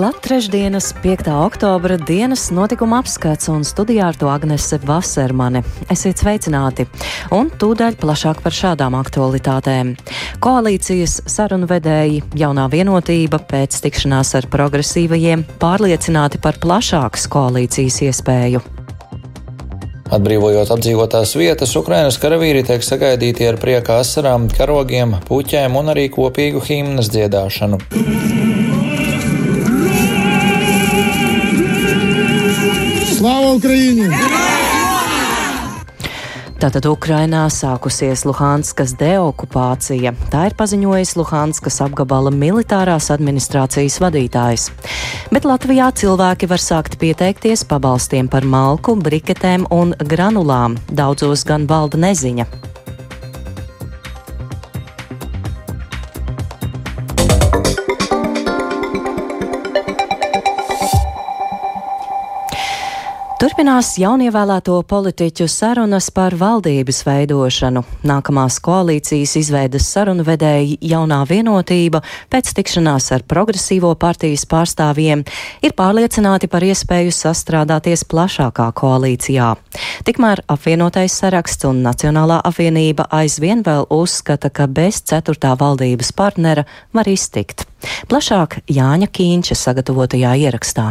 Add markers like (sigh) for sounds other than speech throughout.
Klāt trešdienas, 5. oktobra dienas notikuma apskats un studijā ar to Agnese Vasermane. Esiet sveicināti! Un tūdaļ plašāk par šādām aktualitātēm. Koalīcijas sarunvedēji, jaunā vienotība pēc tikšanās ar progresīvajiem pārliecināti par plašākas koalīcijas iespēju. Atbrīvojot apdzīvotās vietas, Ukrainas karavīri tiek sagaidīti ar prieka asarām, karogiem, puķēm un arī kopīgu himnas dziedāšanu. Slāva Ukraiņai! Tātad Ukrainā sākusies Luhanskas deokupācija. Tā ir paziņojis Luhanskas apgabala militārās administrācijas vadītājs. Bet Latvijā cilvēki var sākt pieteikties pabalstiem par malku, briketēm un granulām. Daudzos gan valda neziņa. Turpinās jaunievēlēto politiķu sarunas par valdības veidošanu. Nākamās koalīcijas izveidas sarunu vedēji jaunā vienotība pēc tikšanās ar progresīvo partijas pārstāvjiem ir pārliecināti par iespēju sastrādāties plašākā koalīcijā. Tikmēr apvienotais saraksts un Nacionālā apvienība aizvien vēl uzskata, ka bez ceturtā valdības partnera var iztikt. Plašāk Jāņa Kīņša sagatavotajā ierakstā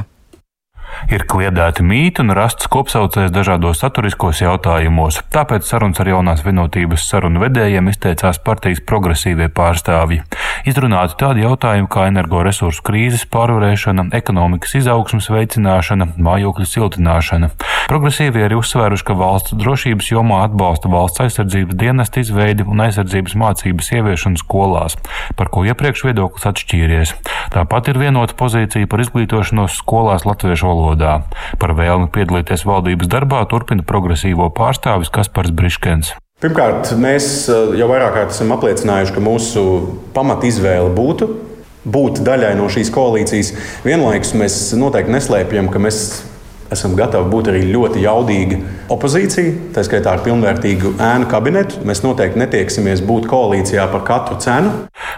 ir kliedēti mīti un rasts kopsaucējs dažādos saturiskos jautājumos. Tāpēc sarunas ar jaunās vienotības sarunu vedējiem izteicās partijas progresīvie pārstāvji. Izrunāti tādi jautājumi kā energoresursu krīzes pārvarēšana, ekonomikas izaugsmas veicināšana, mājokļu siltināšana. Progresīvie arī uzsvēruši, ka valsts drošības jomā atbalsta valsts aizsardzības dienesta izveidi un aizsardzības mācības ieviešanu skolās, par ko iepriekš viedoklis atšķīries. Tāpat ir vienota pozīcija par izglītošanos skolās latviešu valodā valodā. Par vēlmi piedalīties valdības darbā turpina progresīvo pārstāvis Kaspars Briškens. Pirmkārt, mēs eh, jau vairāk kārt esam apliecinājuši, ka mūsu pamatizvēle būtu būt daļai no šīs koalīcijas. Vienlaikus mēs noteikti neslēpjam, ka mēs esam gatavi būt arī ļoti jaudīga opozīcija, tā skaitā ar pilnvērtīgu ēnu kabinetu. Mēs noteikti netieksimies būt koalīcijā par katru cenu.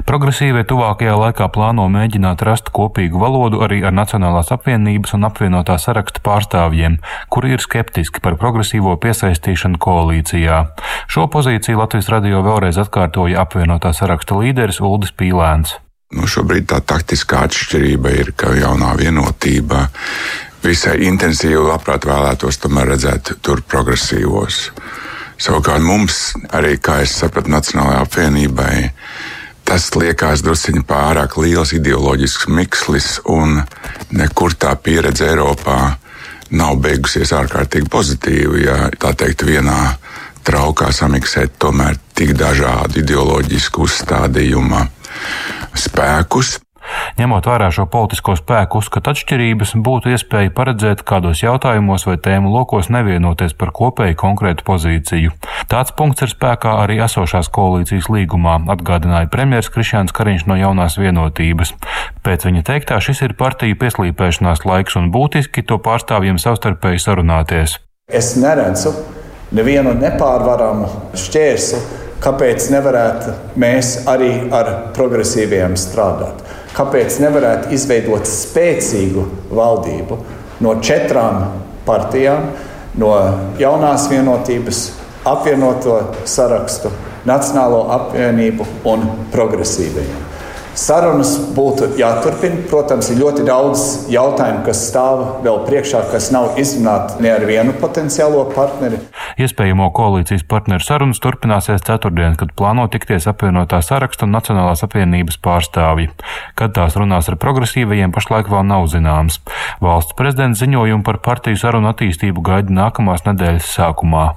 Progresīvie tuvākajā laikā plāno mēģināt rast kopīgu valodu arī ar Nacionālās apvienības un apvienotā saraksta pārstāvjiem, kuri ir skeptiski par progresīvo piesaistīšanu koalīcijā. Šo pozīciju Latvijas radio vēlreiz atkārtoja apvienotā saraksta līderis Uldis Pīlēns. Nu, šobrīd tā taktiskā atšķirība ir, ka jaunā vienotība visai intensīvi labprāt vēlētos tomēr redzēt tur progresīvos. Savukārt mums, arī kā es sapratu, Nacionālajai apvienībai, tas liekas drusciņi pārāk liels ideoloģisks mikslis, un nekur tā pieredze Eiropā nav beigusies ārkārtīgi pozitīvi. Ja tā teikt, vienā traukā samiksēt tomēr tik dažādu ideoloģisku uzstādījumu spēkus. Ņemot vērā šo politisko spēku uzskatu atšķirības, būtu iespēja paredzēt, kādos jautājumos vai tēmu lokos nevienoties par kopēju konkrētu pozīciju. Tāds punkts ir spēkā arī esošās koalīcijas līgumā, atgādināja premjerministrs Krišjāns Kariņš no jaunās vienotības. Pēc viņa teiktā šis ir partiju pieslīpēšanās laiks un būtiski to pārstāvjiem savstarpēji sarunāties. Es neredzu nevienu nepārvaramu šķērsli, kāpēc nevarētu mēs arī ar progresīviem strādāt. Kāpēc nevarētu izveidot spēcīgu valdību no četrām partijām, no jaunās vienotības, apvienoto sarakstu, Nacionālo apvienību un progresīvajiem? Sarunas būtu jāturpina. Protams, ir ļoti daudz jautājumu, kas stāv vēl priekšā, kas nav izrunāti ne ar vienu potenciālo partneri. Iespējamo koalīcijas partneru sarunas turpināsies ceturtdien, kad plāno tikties apvienotā saraksta un Nacionālās apvienības pārstāvji. Kad tās runās ar progresīvajiem, pašlaik vēl nav zināms. Valsts prezidents ziņojumu par partiju sarunu attīstību gaida nākamās nedēļas sākumā.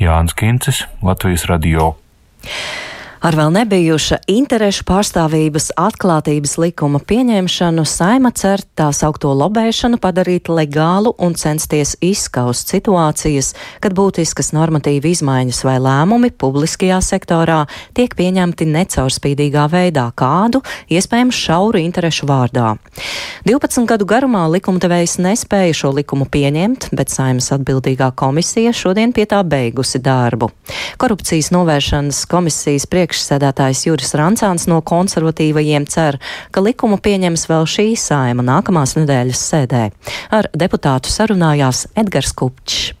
Jānis Kincis, Latvijas Radio. Ar vēl nebijuša interešu pārstāvības atklātības likuma pieņemšanu saima cer tā saukto lobēšanu padarīt legālu un censties izskaust situācijas, kad būtiskas normatīva izmaiņas vai lēmumi publiskajā sektorā tiek pieņemti necaurspīdīgā veidā kādu, iespējams, šauru interešu vārdā. 12 gadu garumā likumdevējs nespēja šo likumu pieņemt, bet saimas atbildīgā komisija šodien pie tā beigusi darbu. Korupcijas novēršanas komisijas priekšsēdētājs priekšsēdētājs Juris Rancāns no konservatīvajiem cer, ka likumu pieņems vēl šī saima nākamās nedēļas sēdē. Ar deputātu sarunājās Edgars Kupčs.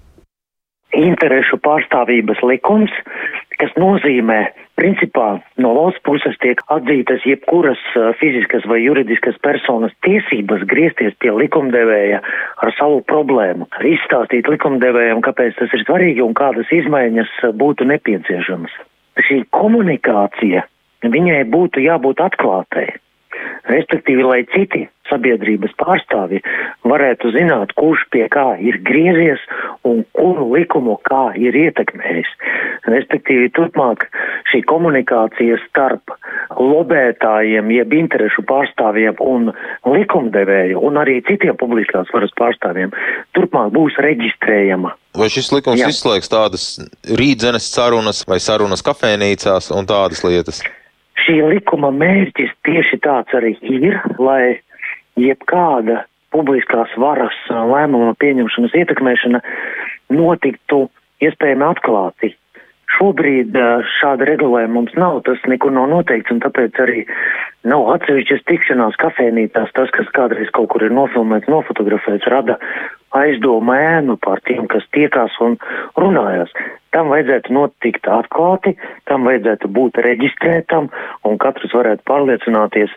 Interešu pārstāvības likums, kas nozīmē Principā no valsts puses tiek atzītas jebkuras fiziskas vai juridiskas personas tiesības griezties pie likumdevēja ar savu problēmu, izstāstīt likumdevējam, kāpēc tas ir svarīgi un kādas izmaiņas būtu nepieciešamas. Šī komunikācija, viņai būtu jābūt atklātai. Respektīvi, lai citi sabiedrības pārstāvji varētu zināt, kurš pie kā ir griezies un kuru likumu kā ir ietekmējis. Respektīvi, turpmāk šī komunikācija starp lobētājiem, jeb interešu pārstāvjiem un likumdevēju un arī citiem publiskās varas pārstāvjiem turpmāk būs reģistrējama. Vai šis likums Jā. izslēgs tādas rītdzenes sarunas vai sarunas kafejnīcās un tādas lietas? Šī likuma mērķis tieši tāds arī ir, lai jebkāda publiskās varas lēmuma pieņemšanas ietekmēšana notiktu iespējami atklāti. Šobrīd šāda regulējuma mums nav, tas nekur nav noteikts, un tāpēc arī nav atsevišķas tikšanās kafēnītās. Tas, kas kādreiz kaut kur ir nofilmēts, nofotografēts, rada aizdomu ēnu par tiem, kas tiekās un runājās. Tam vajadzētu notikt atklāti, tam vajadzētu būt reģistrētam, un katrs varētu pārliecināties,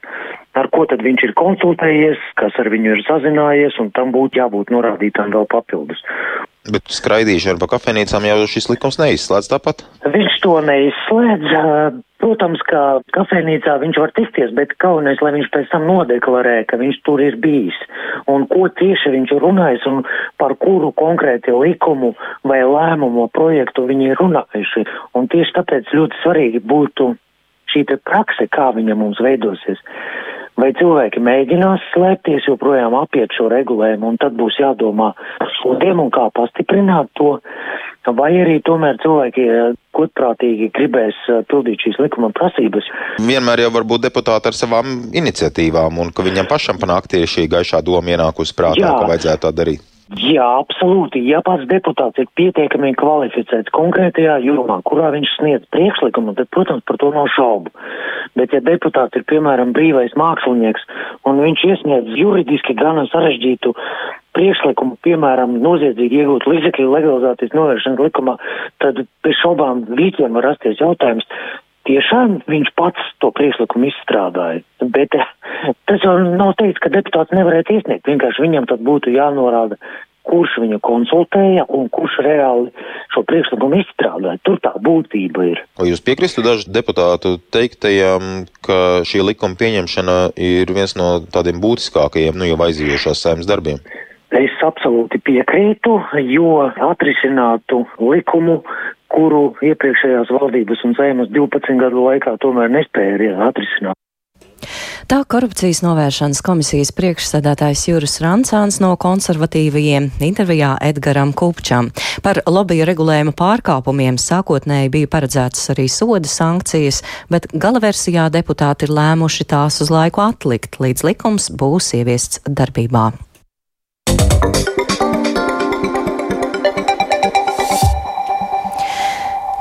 ar ko tad viņš ir konsultējies, kas ar viņu ir sazinājies, un tam būtu jābūt norādītām vēl papildus. Bet skraidīšana pa kafejnīcām jau šis likums neizslēdz tāpat? Viņš to neizslēdz. Protams, ka kafejnīcā viņš var tikties, bet kaunēs, lai viņš pēc tam nodeklarē, ka viņš tur ir bijis. Un ko tieši viņš ir runājis un par kuru konkrēti likumu vai lēmumu projektu viņi ir runājuši. Un tieši tāpēc ļoti svarīgi būtu šī prakse, kā viņa mums veidosies. Vai cilvēki mēģinās slēpties, joprojām apiet šo regulējumu, un tad būs jādomā par sodiem un kā pastiprināt to, vai arī tomēr cilvēki eh, godprātīgi gribēs eh, pildīt šīs likuma prasības. Vienmēr jau var būt deputāti ar savām iniciatīvām, un ka viņam pašam panākt tieši šī gaišā doma ienākusi prātā, Jā. ka vajadzētu tā darīt. Jā, absolūti. Ja pats deputāts ir pietiekami kvalificēts konkrētajā jomā, kurā viņš sniedz priekšlikumu, tad, protams, par to nav šaubu. Bet, ja deputāts ir, piemēram, brīvais mākslinieks un viņš iesniedz juridiski gan sarežģītu priekšlikumu, piemēram, noziedzīgi iegūt līdzekļu legalizācijas novēršanas likumā, tad bez šaubām visiem var rasties jautājums, tiešām viņš pats to priekšlikumu izstrādāja. Bet jau nav teikts, ka deputāts nevarētu iesniegt. Vienkārši viņam tad būtu jānorāda, kurš viņu konsultēja un kurš reāli šo priekšlikumu izstrādāja. Tur tā būtība ir. Vai jūs piekristu dažu deputātu teiktajam, ka šī likuma pieņemšana ir viens no tādiem būtiskākajiem, nu jau aizījošās saimnes darbiem? Es absolūti piekrītu, jo atrisinātu likumu kuru iepriekšējās valdības un saimas 12 gadu laikā tomēr nespēja atrisināt. Tā korupcijas novēršanas komisijas priekšsēdētājs Juris Rancāns no konservatīvajiem intervijā Edgaram Kupčam. Par lobiju regulējuma pārkāpumiem sākotnēji bija paredzētas arī soda sankcijas, bet galaversijā deputāti ir lēmuši tās uz laiku atlikt, līdz likums būs ieviests darbībā.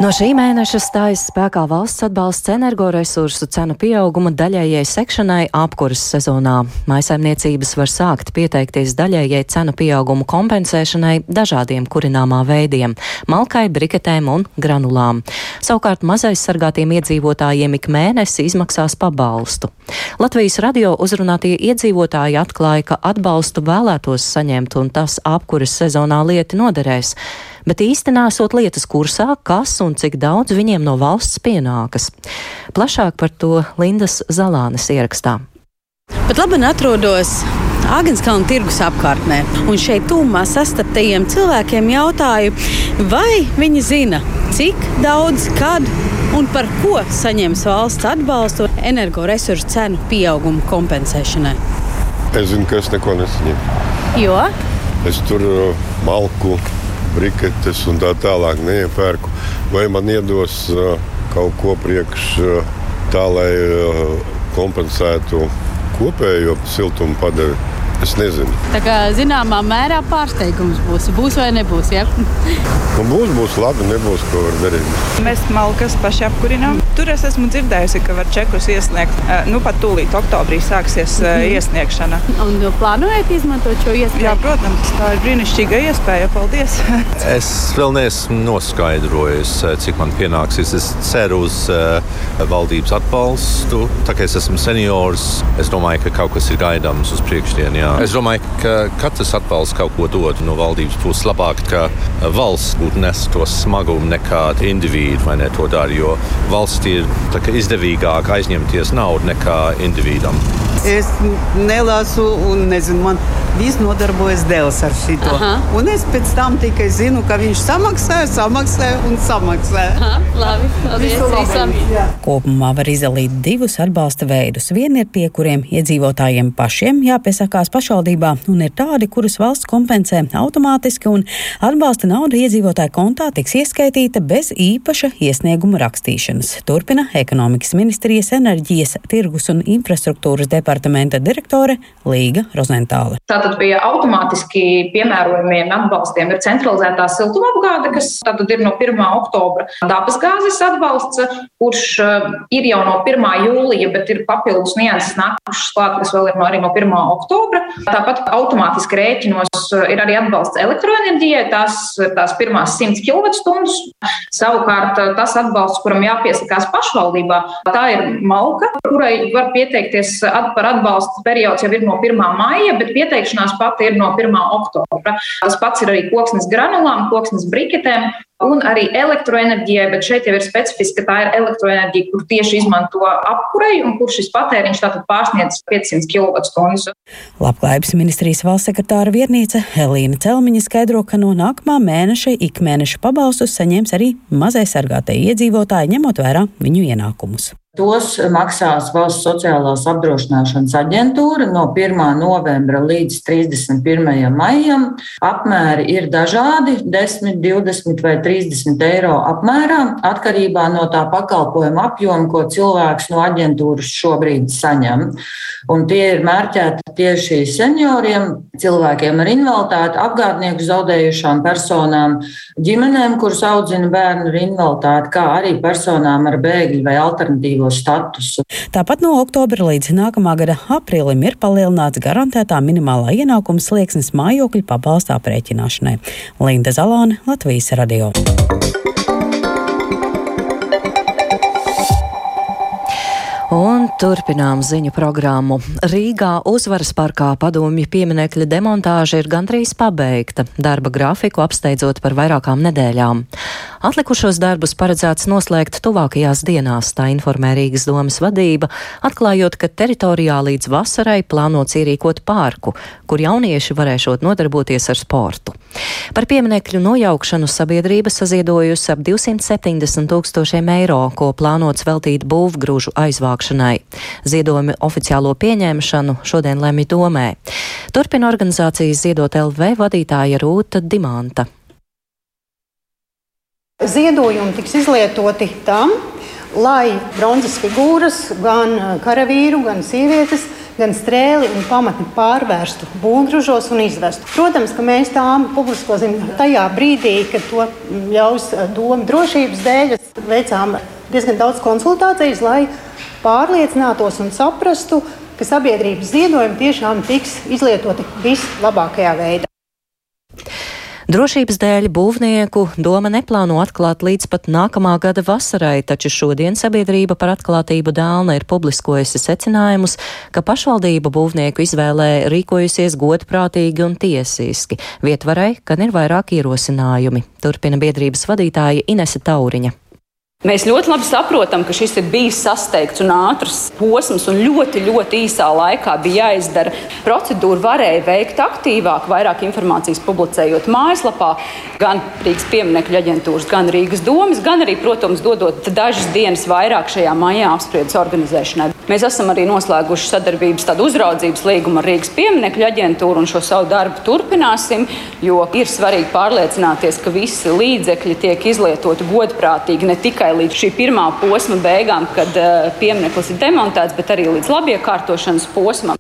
No šī mēneša stājas spēkā valsts atbalsts energoresursu cenu pieauguma daļējai sekšanai apkuras sezonā. Maisaimniecības var sākt pieteikties daļējai cenu pieaugumu kompensēšanai dažādiem kurināmā veidiem - malkai, briketēm un granulām. Savukārt mazaizsargātiem iedzīvotājiem ik mēnesi izmaksās pabalstu. Latvijas radio uzrunātie iedzīvotāji atklāja, ka atbalstu vēlētos saņemt un tas apkuras sezonā lieti noderēs bet īsti nesot lietas kursā, kas un cik daudz viņiem no valsts pienākas. Plašāk par to Lindas Zalānes ierakstā. Pat labi atrodos Agenskalna tirgus apkārtnē. Un šeit tūmā sastaptajiem cilvēkiem jautāju, vai viņi zina, cik daudz, kad un par ko saņems valsts atbalstu energoresursu cenu pieauguma kompensēšanai. Es zinu, ka es neko nesaņemu. Jo? Es tur uh, malku briketes un tā tālāk neiepērku. Vai man iedos uh, kaut ko priekš uh, tā, lai uh, kompensētu kopējo siltumu padevi? Es nezinu. Tā kā zināmā mērā pārsteigums būs. Būs vai nebūs? Ja? (laughs) Nu, būs, būs labi, nebūs ko var darīt. Mēs malkas paši apkurinām. Tur es esmu dzirdējusi, ka var čekus iesniegt. Nu, pat tūlīt oktobrī sāksies mm -hmm. iesniegšana. Un plānojat izmantot šo iespēju? Jā, protams, tā ir brīnišķīga iespēja. Paldies! (laughs) es vēl neesmu noskaidrojis, cik man pienāksies. Es ceru uz valdības atbalstu. Tā kā es esmu seniors, es domāju, ka kaut kas ir gaidāms uz priekšdienu. Es domāju, ka katrs atbalsts kaut ko dod no valdības puses. Labāk, ka valsts būtu nes to smagumu nekā individu vai ne to dara, jo valsts ir izdevīgāk aizņemties naudu nekā individam. Es nelasu, un nezinu, man viss nodarbojas dēls ar šo. Un es pēc tam tikai zinu, ka viņš samaksā, samaksā un samaksā. Aha, labi, paldies, Kopumā var izdalīt divus atbalsta veidus. Viena ir tie, kuriem iedzīvotājiem pašiem jāpiesakās pašvaldībā, un ir tādi, kurus valsts kompensē automātiski, un atbalsta nauda iedzīvotāju kontā tiks ieskaitīta bez īpaša iesnieguma rakstīšanas. Turpina ekonomikas ministrijas enerģijas, tirgus un infrastruktūras departamenta direktore Līga Rozentāle. Tātad pie automātiski piemērojumiem atbalstiem ir centralizētā siltumapgāde, kas tātad ir no 1. oktobra dabasgāzes atbalsts, kurš eh, ir jau no 1. jūlija, bet ir papildus nianses nākušas klāt, kas vēl ir no arī no 1. oktobra. Tāpat automātiski rēķinos eh, ir arī atbalsts elektroenerģijai, tās, tās pirmās 100 kWh. Savukārt eh, tas atbalsts, kuram jāpiesakās pašvaldībā, tā ir malka, kurai var pieteikties par atbalstu periods jau ir no 1. maija, bet pieteikšanās pati ir no 1. oktobra. Tas pats ir arī koksnes granulām, koksnes briketēm. Un arī elektroenerģijai, bet šeit jau ir specifiski, ka tā ir elektroenerģija, kur tieši izmanto apkurei un kur šis patēriņš tātad pārsniedz 500 kWh. Labklājības ministrijas valsts sekretāra vietniece Elīna Celmiņa skaidro, ka no nākamā mēneša ikmēneša pabalstus saņems arī mazai sargātie iedzīvotāji, ņemot vērā viņu ienākumus. Tos maksās Valsts sociālās apdrošināšanas aģentūra no 1. novembra līdz 31. maijam. Apmēri ir dažādi - 10, 20 vai 30 eiro apmērā, atkarībā no tā pakalpojuma apjoma, ko cilvēks no aģentūras šobrīd saņem. Un tie ir mērķēti tieši senioriem, cilvēkiem ar invaliditāti, apgādnieku zaudējušām personām, ģimenēm, kuras audzina bērnu ar invaliditāti, kā arī personām ar bēgļu vai alternatīvu attiecīgo statusu. Tāpat no oktobra līdz nākamā gada aprīlim ir palielināts garantētā minimālā ienākuma slieksnis mājokļu pabalsta aprēķināšanai. Linda Zalāne, Latvijas radio. Un turpinām ziņu programmu. Rīgā uzvaras parkā padomju pieminekļa demontāža ir gandrīz pabeigta, darba grafiku apsteidzot par vairākām nedēļām. Atlikušos darbus paredzēts noslēgt tuvākajās dienās, tā informē Rīgas domas vadība, atklājot, ka teritorijā līdz vasarai plānots ierīkot pārku, kur jaunieši varēšot nodarboties ar sportu. Par pieminekļu nojaukšanu sabiedrība saziedojusi ap 270 tūkstošiem eiro, ko plānots veltīt būvgrūžu aizvākšanai. Ziedojumi oficiālo pieņemšanu šodien lemj domē. Turpina organizācijas Ziedot LV vadītāja Rūta Dimanta. Ziedojumi tiks izlietoti tam, lai bronzas figūras, gan karavīru, gan sievietes, gan strēli un pamatni pārvērstu būvgrūžos un izvestu. Protams, ka mēs tām publiskosim tajā brīdī, kad to ļaus doma drošības dēļ. Veicām diezgan daudz konsultācijas, lai pārliecinātos un saprastu, ka sabiedrības ziedojumi tiešām tiks izlietoti vislabākajā veidā. Drošības dēļ būvnieku doma neplāno atklāt līdz pat nākamā gada vasarai, taču šodien sabiedrība par atklātību dēlna ir publiskojusi secinājumus, ka pašvaldība būvnieku izvēlē rīkojusies godprātīgi un tiesiski. Vietvarai, kad ir vairāk ierosinājumi, turpina biedrības vadītāja Inese Tauriņa. Mēs ļoti labi saprotam, ka šis ir bijis sasteigts un ātrs posms, un ļoti, ļoti īsā laikā bija jāizdara. Procedūru varēja veikt aktīvāk, vairāk informācijas publicējot mājaslapā, gan Rīgas pieminiektu aģentūras, gan Rīgas domas, gan arī, protams, dodot dažas dienas vairāk šajā maijā apspriedas organizēšanai. Mēs esam arī noslēguši sadarbības uzraudzības līgumu ar Rīgas pieminiektu aģentūru un šo savu darbu turpināsim, jo ir svarīgi pārliecināties, ka visi līdzekļi tiek izlietoti godprātīgi ne tikai tikai līdz šī pirmā posma beigām, kad uh, piemineklis ir demontēts, bet arī līdz labiekārtošanas posmam.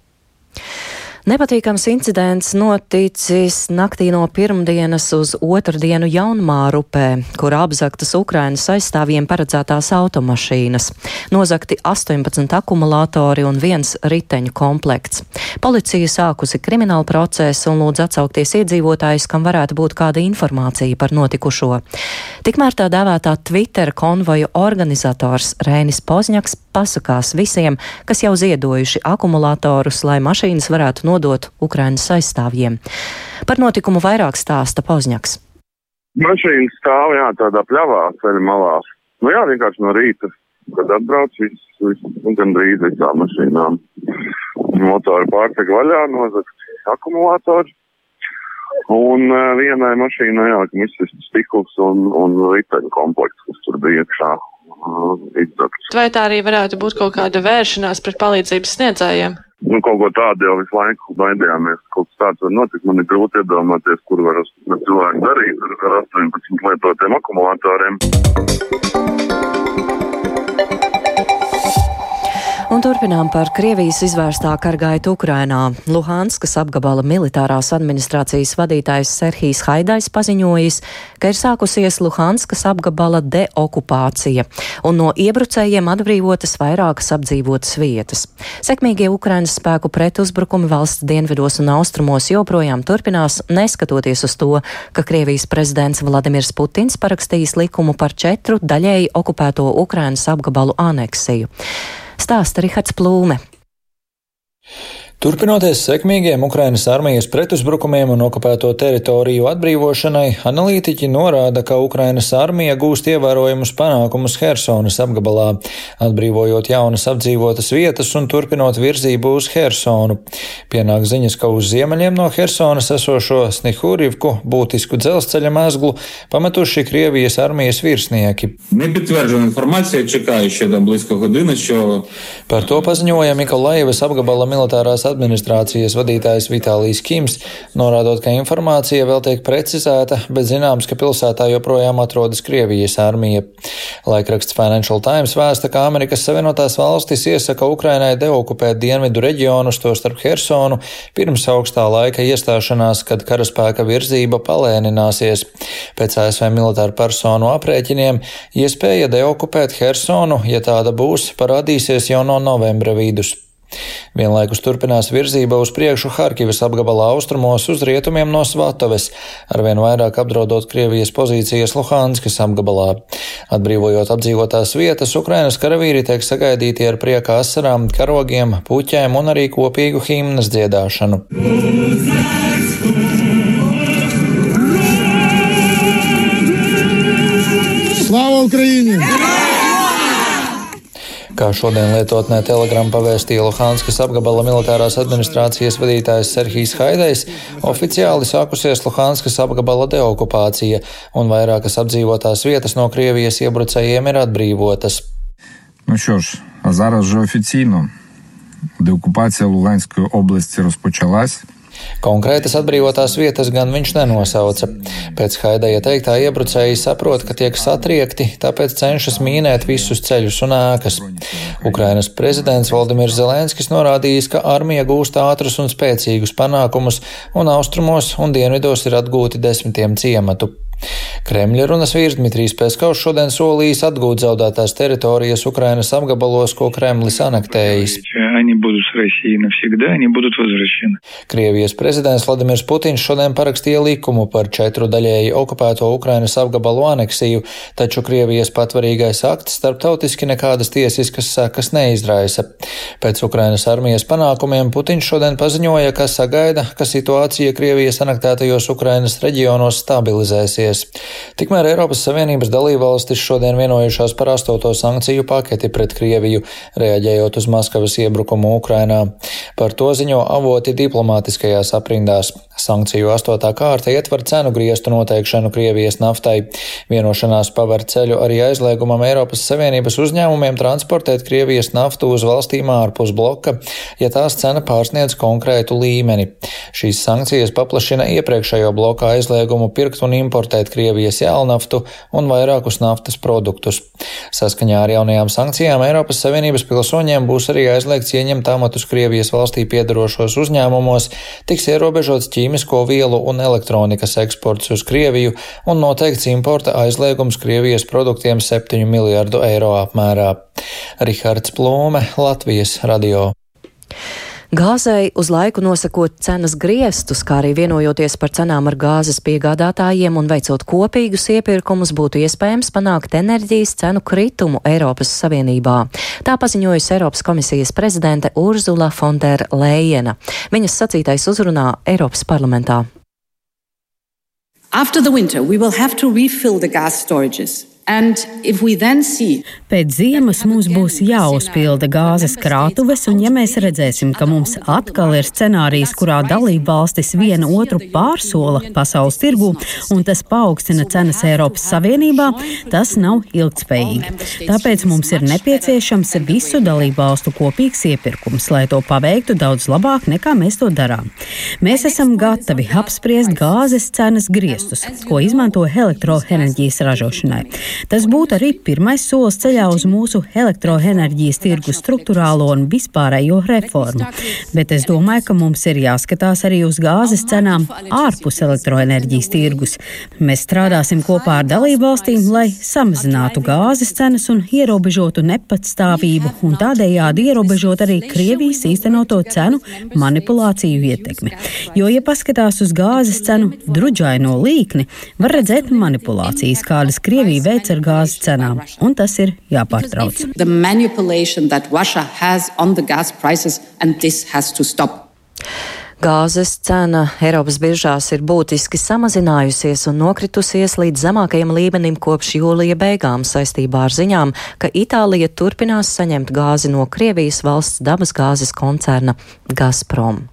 Nepatīkams incidents noticis naktī no pirmdienas uz otrdienu Jaunmārupē, kur apzaktas Ukrainas aizstāvjiem paredzētās automašīnas. Nozakti 18 akumulātori un viens riteņu komplekts. Policija sākusi kriminālu procesu un lūdz atsaukties iedzīvotājus, kam varētu būt kāda informācija par notikušo. Tikmēr tā dēvētā Twitter konvoju organizators Rēnis Pozņaks pasakās visiem, kas jau ziedojuši akumulātorus, lai mašīnas varētu nodot Ukrainas aizstāvjiem. Par notikumu vairāk stāsta Pozņaks. Mašīna stāv jā, tādā pļavā ceļa malā. Nu jā, vienkārši no rīta, kad atbrauc viss, viss nu, gandrīz visām mašīnām. Motori pārtek vaļā, nozagt akumulātori. Un uh, vienai mašīnai, jā, kam izsist stikls un, un riteņu komplekts, kas tur bija iekšā izdakts. Vai tā arī varētu būt kaut kāda vēršanās pret palīdzības sniedzējiem? Nu, kaut ko tādu jau visu laiku baidījāmies. Kaut kas tāds var notikt. Man ir grūti iedomāties, kur var cilvēki darīt ar 18 lietotiem akumulatoriem. Un turpinām par Krievijas izvērstā kargaitu Ukrainā. Luhanskas apgabala militārās administrācijas vadītājs Serhijs Haidais paziņojis, ka ir sākusies Luhanskas apgabala deokupācija un no iebrucējiem atbrīvotas vairākas apdzīvotas vietas. Sekmīgie Ukrainas spēku pretuzbrukumi valsts dienvidos un austrumos joprojām turpinās, neskatoties uz to, ka Krievijas prezidents Vladimirs Putins parakstījis likumu par četru daļēji okupēto Ukrainas apgabalu aneksiju stāsta Rihards Plūme. Turpinoties sekmīgiem Ukrainas armijas pretuzbrukumiem un okupēto teritoriju atbrīvošanai, analītiķi norāda, ka Ukrainas armija gūst ievērojumus panākumus Hersonas apgabalā, atbrīvojot jaunas apdzīvotas vietas un turpinot virzību uz Hersonu. Pienāk ziņas, ka uz ziemeļiem no Hersonas esošo Snihurivku būtisku dzelzceļa mezglu pametuši Krievijas armijas virsnieki. Par to paziņoja Mikolaivas apgabala militārās administrācijas vadītājs Vitālijs Kims, norādot, ka informācija vēl tiek precizēta, bet zināms, ka pilsētā joprojām atrodas Krievijas armija. Laikraksts Financial Times vēsta, ka Amerikas Savienotās valstis iesaka Ukrainai deokupēt dienvidu reģionus, to starp Hersonu, pirms augstā laika iestāšanās, kad karaspēka virzība palēnināsies. Pēc ASV militāru personu aprēķiniem iespēja deokupēt Hersonu, ja tāda būs, parādīsies jau no novembra vidus. Vienlaikus turpinās virzība uz priekšu Harkivas apgabala austrumos uz rietumiem no Svatoves, arvien vairāk apdraudot Krievijas pozīcijas Luhanskas apgabalā. Atbrīvojot apdzīvotās vietas, Ukrainas karavīri tiek sagaidīti ar prieka asarām, karogiem, puķēm un arī kopīgu himnas dziedāšanu. Slava Ukraini! Kā šodien lietotnē Telegram pavēstīja Luhanskas apgabala militārās administrācijas vadītājs Serhijs Haidais, oficiāli sākusies Luhanskas apgabala deokupācija, un vairākas apdzīvotās vietas no Krievijas iebrucējiem ir atbrīvotas. Ну що ж, а зараз вже офіційно деокупація Луганської області розпочалась. Konkrētas atbrīvotās vietas gan viņš nenosauca. Pēc Haidaja teiktā iebrucēji saprot, ka tiek satriekti, tāpēc cenšas mīnēt visus ceļus un ēkas. Ukrainas prezidents Valdimirs Zelenskis norādījis, ka armija gūst ātrus un spēcīgus panākumus, un austrumos un dienvidos ir atgūti desmitiem ciematu. Kremļa runas vīrs Dmitrijs Peskovs šodien solījis atgūt zaudētās teritorijas Ukrainas apgabalos, ko Kremlis anektējis. Krievijas prezidents Vladimirs Putins šodien parakstīja likumu par četru daļēji okupēto Ukrainas apgabalu aneksiju, taču Krievijas patvarīgais akts starptautiski nekādas tiesiskas sekas neizraisa. Pēc Ukrainas armijas panākumiem Putins šodien paziņoja, ka sagaida, ka situācija Krievijas anektētajos Ukrainas reģionos stabilizēsies. Tikmēr Eiropas Savienības dalībvalstis šodien vienojušās par astoto sankciju paketi pret Krieviju, reaģējot uz Maskavas iebrukumu Ukrainā. Par to ziņo avoti diplomātiskajās aprindās. Sankciju astotā kārta ietver cenu griestu noteikšanu Krievijas naftai. Vienošanās paver ceļu arī aizliegumam Eiropas Savienības uzņēmumiem transportēt Krievijas naftu uz valstīm ārpus bloka, ja tās cena pārsniedz konkrētu līmeni. Šīs sankcijas paplašina iepriekšējo bloka aizliegumu pirkt un importēt Krievijas jēlnaftu un vairākus naftas produktus. Saskaņā ar jaunajām sankcijām Eiropas Savienības pilsoņiem būs arī aizliegts ieņemt amatu datus Krievijas valstī piedarošos uzņēmumos, tiks ierobežots ķīmisko vielu un elektronikas eksports uz Krieviju un noteikts importa aizliegums Krievijas produktiem 7 miljardu eiro apmērā. Rihards Plūme, Latvijas radio. Gāzei uz laiku nosakot cenas griestus, kā arī vienojoties par cenām ar gāzes piegādātājiem un veicot kopīgus iepirkumus, būtu iespējams panākt enerģijas cenu kritumu Eiropas Savienībā. Tā paziņojusi Eiropas komisijas prezidente Urzula Fondera Lējena. Viņas sacītais uzrunā Eiropas parlamentā. After the winter, we will have to refill the gas storages. Pēc ziemas mums būs jāuzpilda gāzes krātuves, un ja mēs redzēsim, ka mums atkal ir scenārijs, kurā dalība valstis viena otru pārsola pasaules tirgu, un tas paaugstina cenas Eiropas Savienībā, tas nav ilgtspējīgi. Tāpēc mums ir nepieciešams visu dalību valstu kopīgs iepirkums, lai to paveiktu daudz labāk nekā mēs to darām. Mēs esam gatavi apspriest gāzes cenas griestus, ko izmanto elektroenerģijas ražošanai. Tas būtu arī pirmais solis ceļā uz mūsu elektroenerģijas tirgu struktūrālo un vispārējo reformu. Bet es domāju, ka mums ir jāskatās arī uz gāzes cenām ārpus elektroenerģijas tirgus. Mēs strādāsim kopā ar dalību valstīm, lai samazinātu gāzes cenas un ierobežotu nepatstāvību un tādējādi ierobežot arī Krievijas īstenoto cenu manipulāciju ietekmi. Jo, ja paskatās uz gāzes cenu druģaino līkni, var redzēt manipulācijas, kādas Krievija veic ar gāzes cenām, un tas ir jāpārtrauc. Gāzes cena Eiropas biržās ir būtiski samazinājusies un nokritusies līdz zemākajam līmenim kopš jūlija beigām saistībā ar ziņām, ka Itālija turpinās saņemt gāzi no Krievijas valsts dabas gāzes koncerna Gazprom.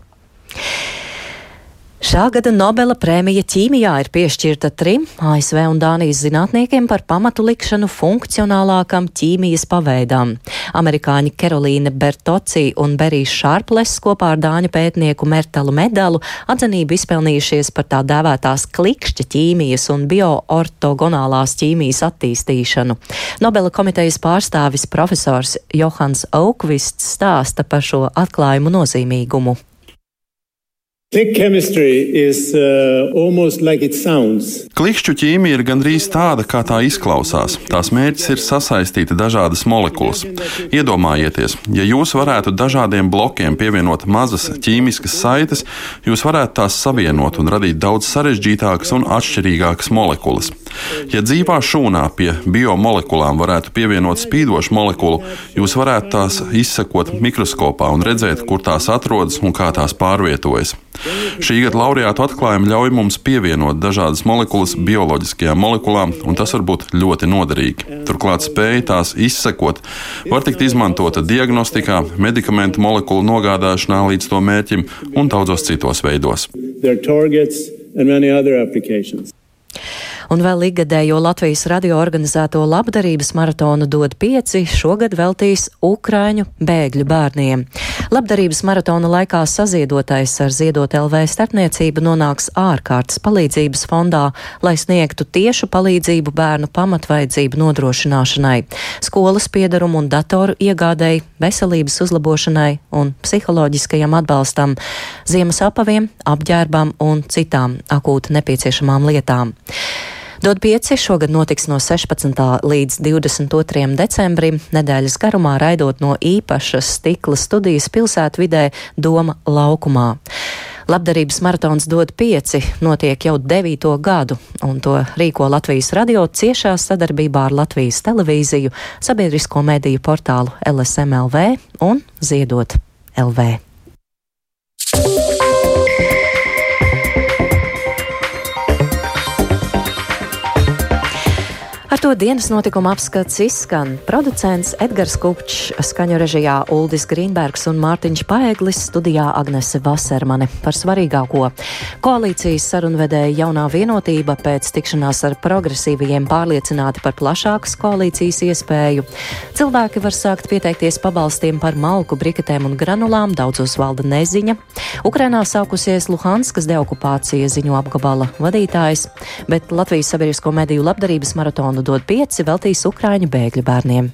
Šā gada Nobela prēmija ķīmijā ir piešķirta trim ASV un Dānijas zinātniekiem par pamatu likšanu funkcionālākam ķīmijas paveidām. Amerikāņi Kerolīne Bertoci un Berijs Šārples kopā ar dāņu pētnieku Mertalu Medalu atzinību izpelnījušies par tā dēvētās klikšķa ķīmijas un bioortogonālās ķīmijas attīstīšanu. Nobela komitejas pārstāvis profesors Johans Aukvists stāsta par šo atklājumu nozīmīgumu. Uh, Klikšķu ķīmija ir gandrīz tāda, kā tā izklausās. Tās mērķis ir sasaistīt dažādas molekulas. Iedomājieties, ja jūs varētu dažādiem blokiem pievienot mazas ķīmiskas saites, jūs varētu tās savienot un radīt daudz sarežģītākas un atšķirīgākas molekulas. Ja dzīvā šūnā pie biomolekulām varētu pievienot spīdošu molekulu, jūs varētu tās izsekot mikroskopā un redzēt, kur tās atrodas un kā tās pārvietojas. Šī gada laureātu atklājumi ļauj mums pievienot dažādas molekulas bioloģiskajām molekulām, un tas var būt ļoti noderīgi. Turklāt spēja tās izsekot var tikt izmantota diagnostikā, medikamentu molekulu nogādāšanā līdz to mērķim un daudzos citos veidos. Un vēl ikgadējo Latvijas radio organizēto labdarības maratonu dod pieci šogad veltīs Ukraiņu bēgļu bērniem. Labdarības maratona laikā saziedotais ar Ziedot LV starpniecību nonāks ārkārtas palīdzības fondā, lai sniegtu tiešu palīdzību bērnu pamatvajadzību nodrošināšanai, skolas piedarumu un datoru iegādēji, veselības uzlabošanai un psiholoģiskajam atbalstam, ziemas apaviem, apģērbam un citām akūti nepieciešamām lietām. Dod 5 šogad notiks no 16. līdz 22. decembrim, nedēļas garumā raidot no īpašas stikla studijas pilsētvidē Doma laukumā. Labdarības maratons dod pieci, notiek jau devīto gadu, un to rīko Latvijas radio ciešā sadarbībā ar Latvijas televīziju, sabiedrisko mediju portālu LSMLV un Ziedot LV. Ar to dienas notikuma apskats izskan producents Edgars Kupčs, skaņu režijā Uldis Grīnbergs un Mārtiņš Paeglis, studijā Agnese Vasermane par svarīgāko. Koalīcijas sarunvedēja jaunā vienotība pēc tikšanās ar progresīvajiem pārliecināti par plašākas koalīcijas iespēju. Cilvēki var sākt pieteikties pabalstiem par malku, briketēm un granulām, daudzos valda neziņa. Ukrainā sākusies Luhanskas deokupācija ziņo apgabala vadītājs, bet Latvijas sabiedrisko mediju labdarības maratonu dod pieci veltīs Ukrāņu bēgļu bērniem.